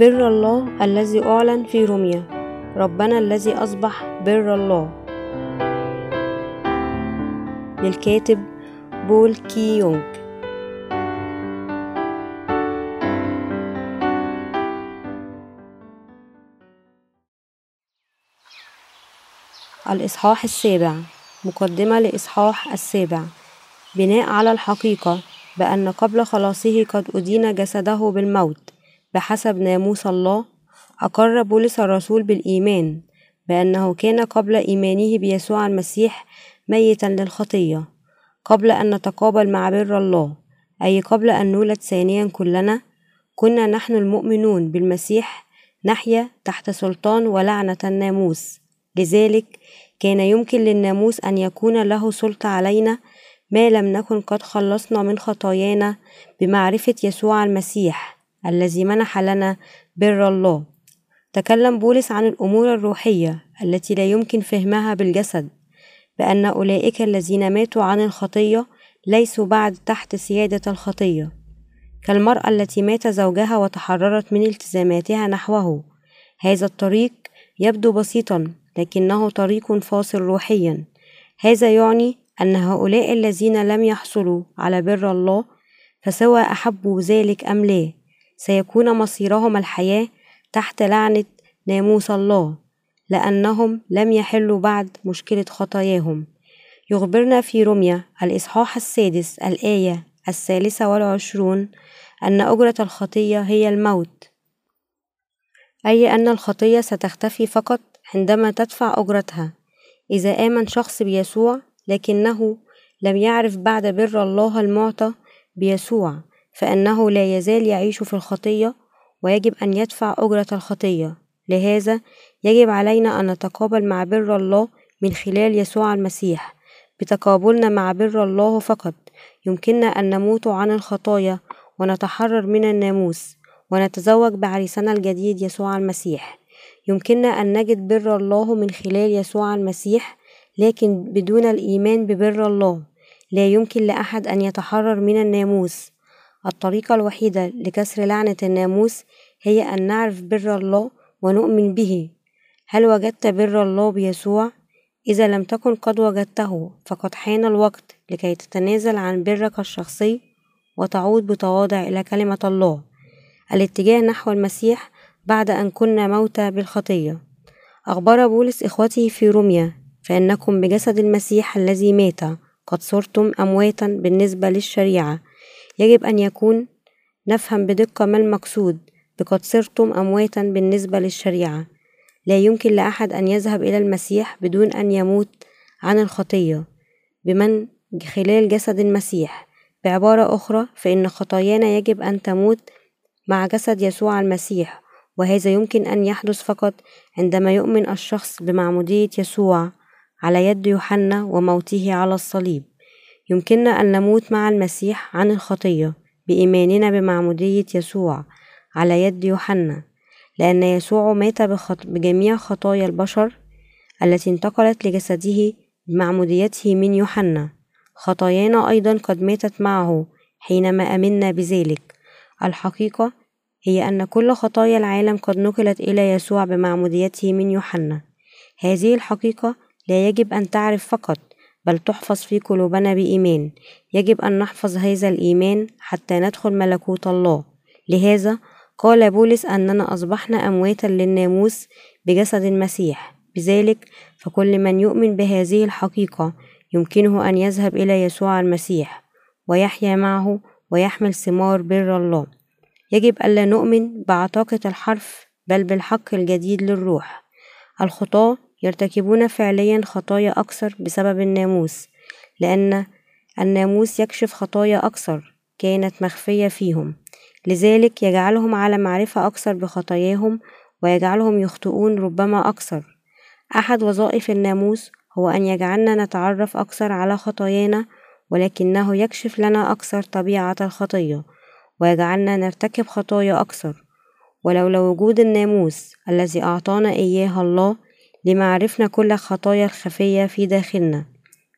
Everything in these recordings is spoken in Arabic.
بر الله الذي أعلن في روميا ربنا الذي أصبح بر الله. للكاتب بول كي يونغ الإصحاح السابع. مقدمة لإصحاح السابع. بناء على الحقيقة بأن قبل خلاصه قد أدين جسده بالموت. بحسب ناموس الله أقر بولس الرسول بالإيمان بأنه كان قبل إيمانه بيسوع المسيح ميتا للخطية قبل أن نتقابل مع بر الله أي قبل أن نولد ثانيا كلنا كنا نحن المؤمنون بالمسيح نحيا تحت سلطان ولعنة الناموس. لذلك كان يمكن للناموس أن يكون له سلطة علينا ما لم نكن قد خلصنا من خطايانا بمعرفة يسوع المسيح. الذي منح لنا بر الله. تكلم بولس عن الأمور الروحية التي لا يمكن فهمها بالجسد بأن أولئك الذين ماتوا عن الخطية ليسوا بعد تحت سيادة الخطية. كالمرأة التي مات زوجها وتحررت من التزاماتها نحوه. هذا الطريق يبدو بسيطا لكنه طريق فاصل روحيا. هذا يعني أن هؤلاء الذين لم يحصلوا على بر الله فسواء أحبوا ذلك أم لا؟ سيكون مصيرهم الحياة تحت لعنة ناموس الله لأنهم لم يحلوا بعد مشكلة خطاياهم. يخبرنا في رمية الإصحاح السادس الآية الثالثة والعشرون أن أجرة الخطية هي الموت. أي أن الخطية ستختفي فقط عندما تدفع أجرتها. إذا آمن شخص بيسوع لكنه لم يعرف بعد بر الله المعطى بيسوع. فإنه لا يزال يعيش في الخطية ويجب أن يدفع أجرة الخطية. لهذا يجب علينا أن نتقابل مع بر الله من خلال يسوع المسيح. بتقابلنا مع بر الله فقط. يمكننا أن نموت عن الخطايا ونتحرر من الناموس ونتزوج بعريسنا الجديد يسوع المسيح. يمكننا أن نجد بر الله من خلال يسوع المسيح لكن بدون الإيمان ببر الله. لا يمكن لأحد أن يتحرر من الناموس. الطريقة الوحيدة لكسر لعنة الناموس هي أن نعرف بر الله ونؤمن به. هل وجدت بر الله بيسوع؟ إذا لم تكن قد وجدته فقد حان الوقت لكي تتنازل عن برك الشخصي وتعود بتواضع إلى كلمة الله. الاتجاه نحو المسيح بعد أن كنا موتى بالخطية. أخبر بولس إخوته في روميا فإنكم بجسد المسيح الذي مات قد صرتم أمواتا بالنسبة للشريعة. يجب أن يكون نفهم بدقة ما المقصود بقد صرتم أمواتا بالنسبة للشريعة. لا يمكن لأحد أن يذهب إلى المسيح بدون أن يموت عن الخطية. بمن؟ خلال جسد المسيح. بعبارة أخرى فإن خطايانا يجب أن تموت مع جسد يسوع المسيح وهذا يمكن أن يحدث فقط عندما يؤمن الشخص بمعمودية يسوع على يد يوحنا وموته على الصليب. يمكننا أن نموت مع المسيح عن الخطية بإيماننا بمعمودية يسوع على يد يوحنا لأن يسوع مات بخط... بجميع خطايا البشر التي انتقلت لجسده بمعموديته من يوحنا. خطايانا أيضا قد ماتت معه حينما أمنا بذلك. الحقيقة هي أن كل خطايا العالم قد نقلت إلى يسوع بمعموديته من يوحنا. هذه الحقيقة لا يجب أن تعرف فقط بل تحفظ في قلوبنا بإيمان. يجب أن نحفظ هذا الإيمان حتى ندخل ملكوت الله. لهذا قال بولس أننا أصبحنا أمواتا للناموس بجسد المسيح. بذلك فكل من يؤمن بهذه الحقيقة يمكنه أن يذهب إلى يسوع المسيح ويحيا معه ويحمل ثمار بر الله. يجب ألا نؤمن بعتاقة الحرف بل بالحق الجديد للروح. الخطاة يرتكبون فعليا خطايا أكثر بسبب الناموس لأن الناموس يكشف خطايا أكثر كانت مخفية فيهم. لذلك يجعلهم على معرفة أكثر بخطاياهم ويجعلهم يخطئون ربما أكثر. أحد وظائف الناموس هو أن يجعلنا نتعرف أكثر على خطايانا ولكنه يكشف لنا أكثر طبيعة الخطية ويجعلنا نرتكب خطايا أكثر. ولولا وجود الناموس الذي أعطانا إياه الله لما عرفنا كل الخطايا الخفية في داخلنا.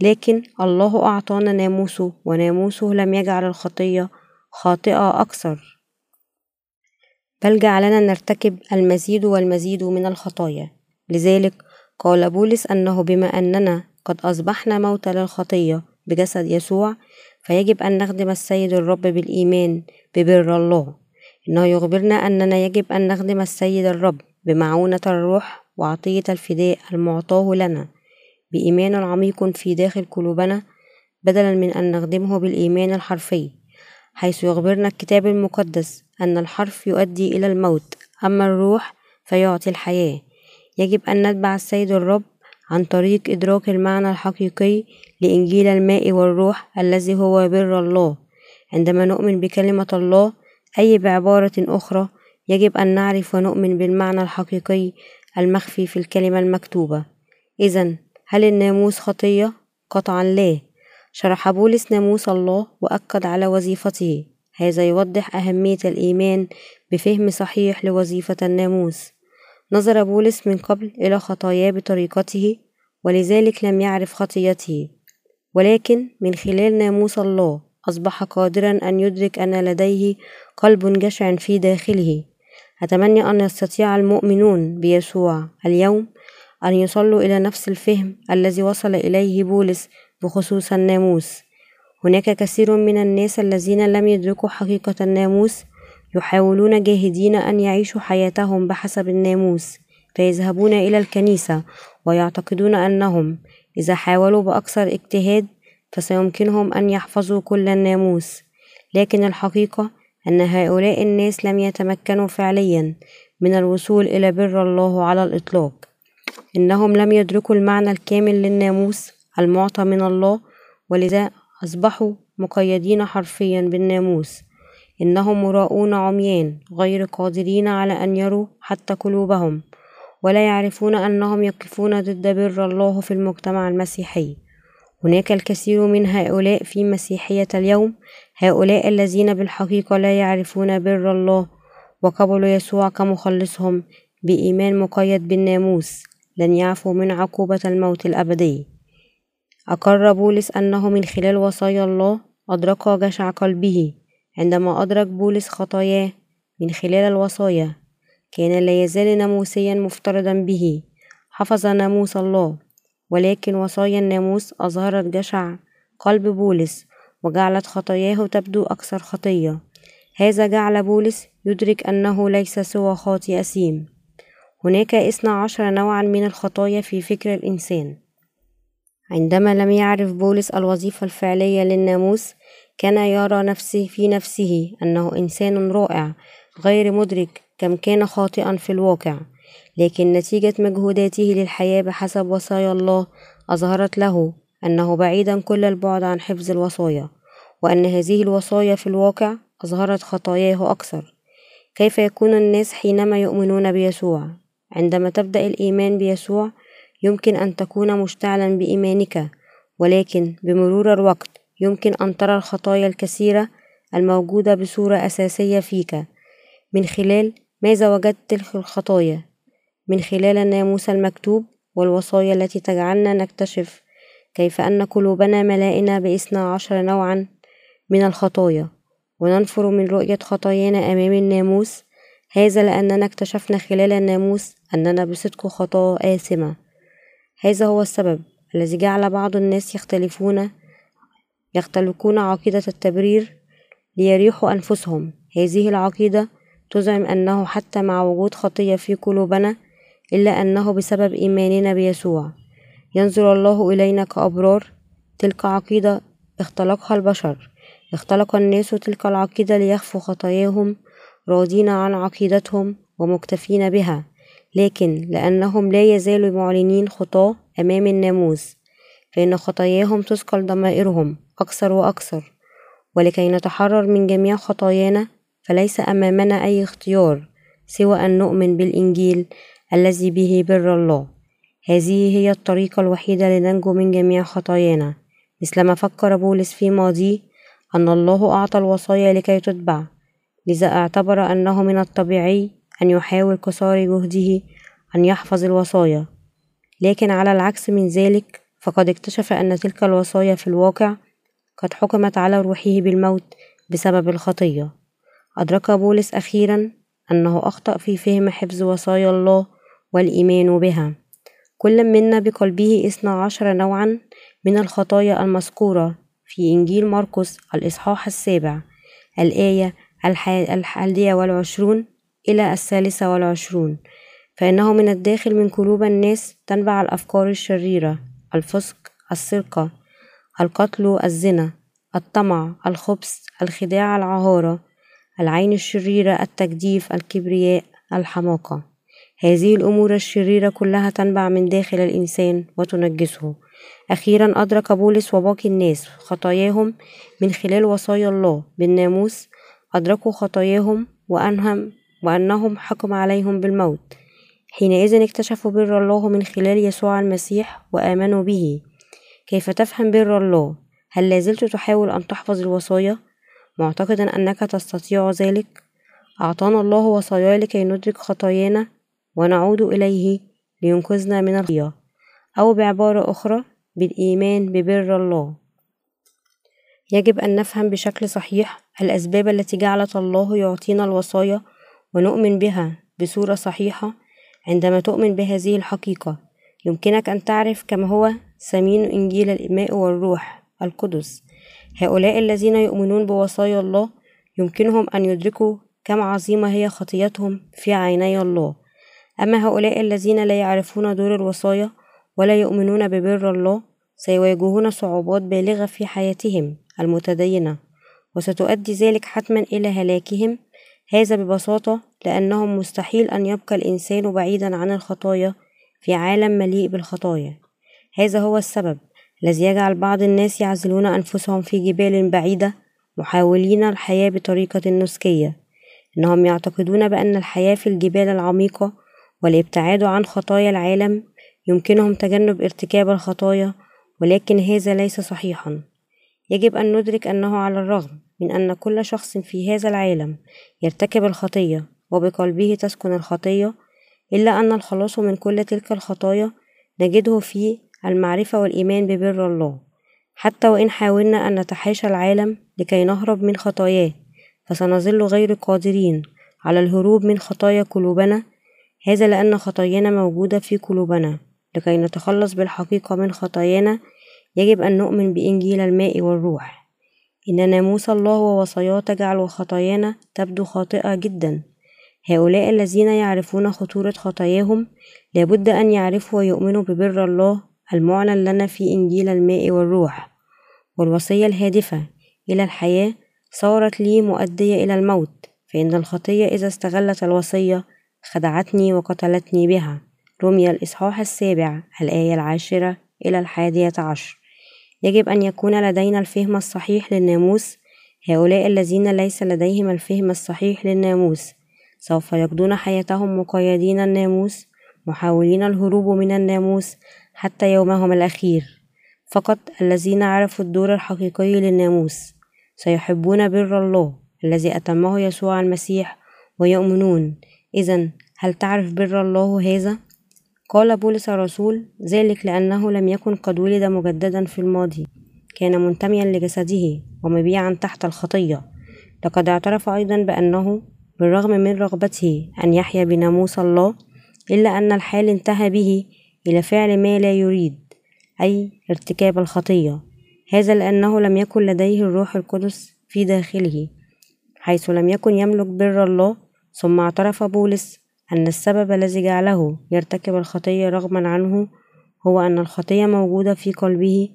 لكن الله أعطانا ناموسه وناموسه لم يجعل الخطية خاطئة أكثر. بل جعلنا نرتكب المزيد والمزيد من الخطايا. لذلك قال بولس أنه بما أننا قد أصبحنا موتى للخطية بجسد يسوع فيجب أن نخدم السيد الرب بالإيمان ببر الله. إنه يخبرنا أننا يجب أن نخدم السيد الرب بمعونة الروح وعطية الفداء المعطاه لنا بإيمان عميق في داخل قلوبنا بدلا من أن نخدمه بالإيمان الحرفي حيث يخبرنا الكتاب المقدس أن الحرف يؤدي إلى الموت أما الروح فيعطي الحياة. يجب أن نتبع السيد الرب عن طريق إدراك المعنى الحقيقي لإنجيل الماء والروح الذي هو بر الله. عندما نؤمن بكلمة الله أي بعبارة أخرى يجب أن نعرف ونؤمن بالمعنى الحقيقي المخفي في الكلمة المكتوبة. إذا هل الناموس خطية؟ قطعا لا. شرح بولس ناموس الله وأكد على وظيفته. هذا يوضح أهمية الإيمان بفهم صحيح لوظيفة الناموس. نظر بولس من قبل إلى خطاياه بطريقته ولذلك لم يعرف خطيته. ولكن من خلال ناموس الله أصبح قادرا أن يدرك أن لديه قلب جشع في داخله. أتمنى أن يستطيع المؤمنون بيسوع اليوم أن يصلوا إلى نفس الفهم الذي وصل إليه بولس بخصوص الناموس. هناك كثير من الناس الذين لم يدركوا حقيقة الناموس يحاولون جاهدين أن يعيشوا حياتهم بحسب الناموس فيذهبون إلى الكنيسة ويعتقدون أنهم إذا حاولوا بأكثر اجتهاد فسيمكنهم أن يحفظوا كل الناموس. لكن الحقيقة أن هؤلاء الناس لم يتمكنوا فعليا من الوصول إلى بر الله على الإطلاق. إنهم لم يدركوا المعنى الكامل للناموس المعطى من الله ولذا أصبحوا مقيدين حرفيا بالناموس. إنهم مراؤون عميان غير قادرين على أن يروا حتى قلوبهم ولا يعرفون أنهم يقفون ضد بر الله في المجتمع المسيحي. هناك الكثير من هؤلاء في مسيحية اليوم. هؤلاء الذين بالحقيقة لا يعرفون بر الله وقبلوا يسوع كمخلصهم بإيمان مقيد بالناموس لن يعفوا من عقوبة الموت الأبدي. أقر بولس أنه من خلال وصايا الله أدرك جشع قلبه. عندما أدرك بولس خطاياه من خلال الوصايا كان لا يزال ناموسيا مفترضا به. حفظ ناموس الله. ولكن وصايا الناموس أظهرت جشع قلب بولس وجعلت خطاياه تبدو أكثر خطية. هذا جعل بولس يدرك أنه ليس سوى خاطئ أثيم هناك اثنا عشر نوعا من الخطايا في فكر الإنسان. عندما لم يعرف بولس الوظيفة الفعلية للناموس كان يرى نفسه في نفسه أنه إنسان رائع غير مدرك كم كان خاطئا في الواقع. لكن نتيجة مجهوداته للحياة بحسب وصايا الله أظهرت له أنه بعيدا كل البعد عن حفظ الوصايا وأن هذه الوصايا في الواقع أظهرت خطاياه أكثر. كيف يكون الناس حينما يؤمنون بيسوع؟ عندما تبدأ الإيمان بيسوع يمكن أن تكون مشتعلا بإيمانك ولكن بمرور الوقت يمكن أن ترى الخطايا الكثيرة الموجودة بصورة أساسية فيك. من خلال ماذا وجدت الخطايا؟ من خلال الناموس المكتوب والوصايا التي تجعلنا نكتشف كيف أن قلوبنا ملائنة باثنا عشر نوعا من الخطايا. وننفر من رؤية خطايانا أمام الناموس هذا لأننا اكتشفنا خلال الناموس أننا بصدق خطاة آثمة. هذا هو السبب الذي جعل بعض الناس يختلفون يختلقون عقيدة التبرير ليريحوا أنفسهم. هذه العقيدة تزعم أنه حتى مع وجود خطية في قلوبنا إلا أنه بسبب إيماننا بيسوع. ينظر الله إلينا كأبرار تلك عقيدة اختلقها البشر. اختلق الناس تلك العقيدة ليخفوا خطاياهم راضين عن عقيدتهم ومكتفين بها. لكن لأنهم لا يزالوا معلنين خطاة أمام الناموس فإن خطاياهم تثقل ضمائرهم أكثر وأكثر. ولكي نتحرر من جميع خطايانا فليس أمامنا أي اختيار سوى أن نؤمن بالإنجيل الذي به بر الله. هذه هي الطريقة الوحيدة لننجو من جميع خطايانا. مثلما فكر بولس في ماضيه أن الله أعطى الوصايا لكي تتبع. لذا اعتبر أنه من الطبيعي أن يحاول قصار جهده أن يحفظ الوصايا. لكن على العكس من ذلك فقد اكتشف أن تلك الوصايا في الواقع قد حكمت على روحه بالموت بسبب الخطية. أدرك بولس أخيرا أنه أخطأ في فهم حفظ وصايا الله والإيمان بها. كل منا بقلبه اثنا عشر نوعا من الخطايا المذكورة في إنجيل مرقس الإصحاح السابع الآية الحادية والعشرون إلى الثالثة والعشرون. فإنه من الداخل من قلوب الناس تنبع الأفكار الشريرة الفسق السرقة القتل الزنا الطمع الخبث الخداع العهارة العين الشريرة التجديف الكبرياء الحماقة. هذه الأمور الشريرة كلها تنبع من داخل الإنسان وتنجسه. أخيرا أدرك بولس وباقي الناس خطاياهم من خلال وصايا الله بالناموس. أدركوا خطاياهم وأنهم وأنهم حكم عليهم بالموت. حينئذ اكتشفوا بر الله من خلال يسوع المسيح وآمنوا به. كيف تفهم بر الله؟ هل لازلت تحاول أن تحفظ الوصايا؟ معتقدا أنك تستطيع ذلك. أعطانا الله وصايا لكي ندرك خطايانا ونعود إليه لينقذنا من الخطية أو بعبارة أخرى بالإيمان ببر الله. يجب أن نفهم بشكل صحيح الأسباب التي جعلت الله يعطينا الوصايا ونؤمن بها بصورة صحيحة عندما تؤمن بهذه الحقيقة. يمكنك أن تعرف كم هو ثمين إنجيل الماء والروح القدس. هؤلاء الذين يؤمنون بوصايا الله يمكنهم أن يدركوا كم عظيمة هي خطيتهم في عيني الله. أما هؤلاء الذين لا يعرفون دور الوصايا ولا يؤمنون ببر الله سيواجهون صعوبات بالغة في حياتهم المتدينة وستؤدي ذلك حتما إلى هلاكهم. هذا ببساطة لأنهم مستحيل أن يبقى الإنسان بعيدا عن الخطايا في عالم مليء بالخطايا. هذا هو السبب الذي يجعل بعض الناس يعزلون أنفسهم في جبال بعيدة محاولين الحياة بطريقة نسكية. إنهم يعتقدون بأن الحياة في الجبال العميقة والابتعاد عن خطايا العالم يمكنهم تجنب ارتكاب الخطايا ولكن هذا ليس صحيحا. يجب أن ندرك أنه على الرغم من أن كل شخص في هذا العالم يرتكب الخطية وبقلبه تسكن الخطية إلا أن الخلاص من كل تلك الخطايا نجده في المعرفة والإيمان ببر الله. حتى وإن حاولنا أن نتحاشى العالم لكي نهرب من خطاياه فسنظل غير قادرين على الهروب من خطايا قلوبنا هذا لأن خطايانا موجودة في قلوبنا. لكي نتخلص بالحقيقة من خطايانا يجب أن نؤمن بإنجيل الماء والروح. إن ناموس الله ووصاياه تجعل خطايانا تبدو خاطئة جدا. هؤلاء الذين يعرفون خطورة خطاياهم لابد أن يعرفوا ويؤمنوا ببر الله المعلن لنا في إنجيل الماء والروح. والوصية الهادفة إلى الحياة صارت لي مؤدية إلى الموت فإن الخطية إذا استغلت الوصية خدعتني وقتلتني بها. رمي الإصحاح السابع الآية العاشرة إلى الحادية عشر. يجب أن يكون لدينا الفهم الصحيح للناموس. هؤلاء الذين ليس لديهم الفهم الصحيح للناموس سوف يقضون حياتهم مقيدين الناموس محاولين الهروب من الناموس حتى يومهم الأخير. فقط الذين عرفوا الدور الحقيقي للناموس سيحبون بر الله الذي أتمه يسوع المسيح ويؤمنون. إذا هل تعرف بر الله هذا؟ قال بولس الرسول ذلك لأنه لم يكن قد ولد مجددا في الماضي. كان منتميا لجسده ومبيعا تحت الخطية. لقد اعترف أيضا بأنه بالرغم من رغبته أن يحيا بناموس الله إلا أن الحال انتهى به إلى فعل ما لا يريد أي ارتكاب الخطية. هذا لأنه لم يكن لديه الروح القدس في داخله حيث لم يكن يملك بر الله ثم اعترف بولس أن السبب الذي جعله يرتكب الخطية رغما عنه هو أن الخطية موجودة في قلبه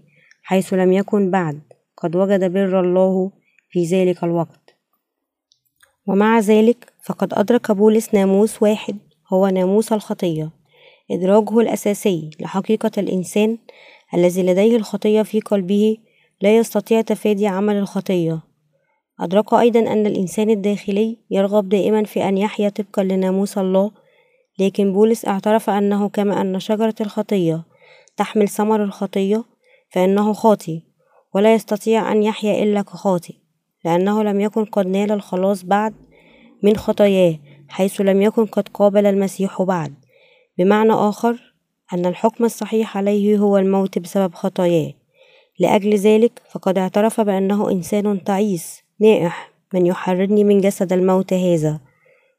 حيث لم يكن بعد. قد وجد بر الله في ذلك الوقت. ومع ذلك فقد أدرك بولس ناموس واحد هو ناموس الخطية إدراجه الأساسي لحقيقة الإنسان الذي لديه الخطية في قلبه لا يستطيع تفادي عمل الخطية. أدرك أيضا أن الإنسان الداخلي يرغب دائما في أن يحيا طبقا لناموس الله لكن بولس اعترف أنه كما أن شجرة الخطية تحمل ثمر الخطية فإنه خاطي ولا يستطيع أن يحيا إلا كخاطي لأنه لم يكن قد نال الخلاص بعد من خطاياه حيث لم يكن قد قابل المسيح بعد. بمعنى آخر أن الحكم الصحيح عليه هو الموت بسبب خطاياه. لأجل ذلك فقد اعترف بأنه إنسان تعيس نائح من يحررني من جسد الموت هذا.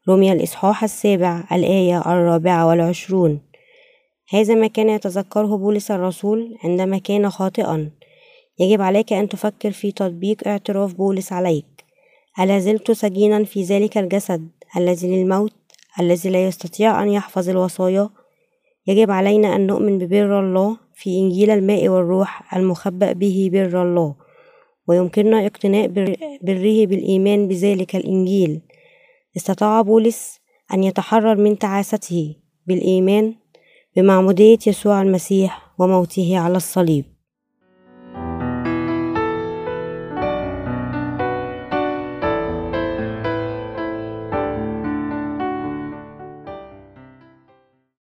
رمي الإصحاح السابع الآية الرابعة والعشرون. هذا ما كان يتذكره بولس الرسول عندما كان خاطئا. يجب عليك أن تفكر في تطبيق اعتراف بولس عليك. ألا زلت سجينا في ذلك الجسد الذي للموت الذي لا يستطيع أن يحفظ الوصايا؟ يجب علينا أن نؤمن ببر الله في إنجيل الماء والروح المخبأ به بر الله. ويمكننا اقتناء بره بالإيمان بذلك الإنجيل. استطاع بولس أن يتحرر من تعاسته بالإيمان بمعمودية يسوع المسيح وموته على الصليب.